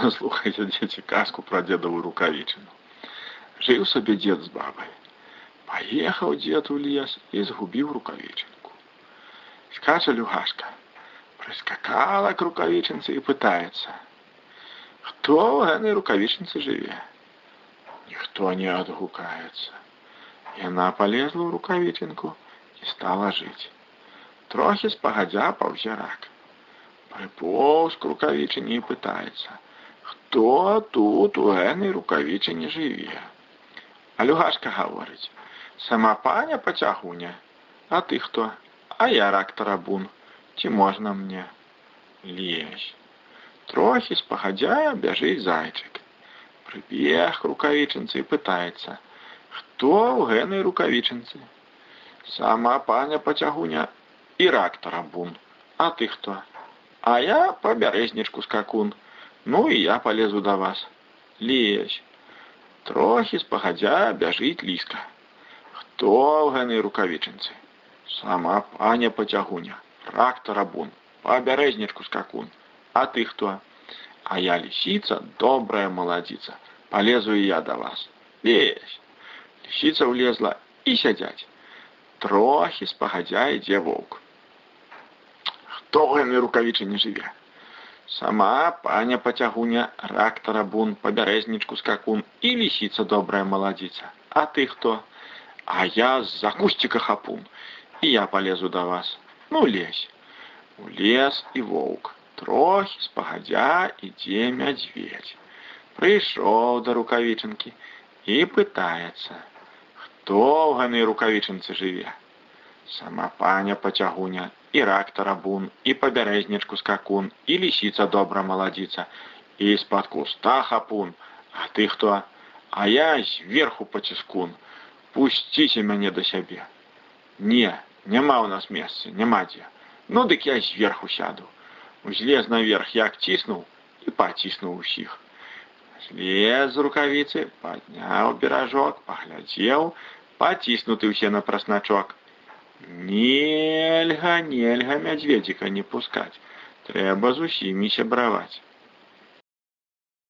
Слухайте, дзеці, казку пра дзедавую рукавічыну. Жыў сабе дзед з бабай. Паехаў дзед у лес і згубіў рукавічынку. Скача люгашка. Прыскакала к рукавічынцы і пытаецца: Хто ў гэтай рукавічынцы жыве? Ніхто не адгукаецца. Яна полезла ў рукавічынку і стала жыць. Трохі спагадзя паўзе рак. Прыпоўз к рукавічыне і пытаецца: Хто тут у гэтай рукавічыне жыве? А люгашка гаворыць: Сама паня пацягуня, А ты хто? А я рак тарабун. Ці можна мне? Лезь. Трохі спагадзя бяжыць зайчык. Прыбег к рукавічынцы і пытаецца: Хто ў гэтай рукавічынцы? Сама паня пацягуня і рак тарабун. А ты хто? А я по бярэзнічку скакун. Ну і я полезу да вас. Лезь. Трохі спагадзя бяжыць ліска. Хто ў гэтай рукавічынцы? Сама паня пацягуня, рак тарабун, па бярэзнічку скакун. А ты хто? А я лисица, добрая молодица. Полезу и я до вас. Лезь. Лисица влезла и сядять. Трохи спагадзя ідзе воўк. Хто ў гэтай рукавічы не жыве? Сама паня пацягуня, рак тарабун, пабярэзнічку скакун і лісіца добрая маладзіца. А ты хто? А я з-за кусціка хапун. І я полезу да вас. Ну лезь. У лес і воўк. Трохі спагадзя ідзе мядзведь. Прыйшоў да рукавічынкі і пытаецца, хто ў гэтай рукавічынцы жыве. Сама паня пацягуня і рак тарабун, і пабярэзнічку скакун, і лісіца добра маладзіца, і з-пад куста хапун. А ты хто? А я зверху паціскун. Пусціце мяне да сябе. Не, няма ў нас месца, няма дзе. Ну дык я зверху сяду. Узлез наверх, як ціснуў і паціснуў усіх. Злез з рукавіцы, падняў беражок, паглядзеў, паціснуты ўсе на прасначок. Нельга, нельга мядзведзіка не пускаць. Трэба з усімі сябраваць.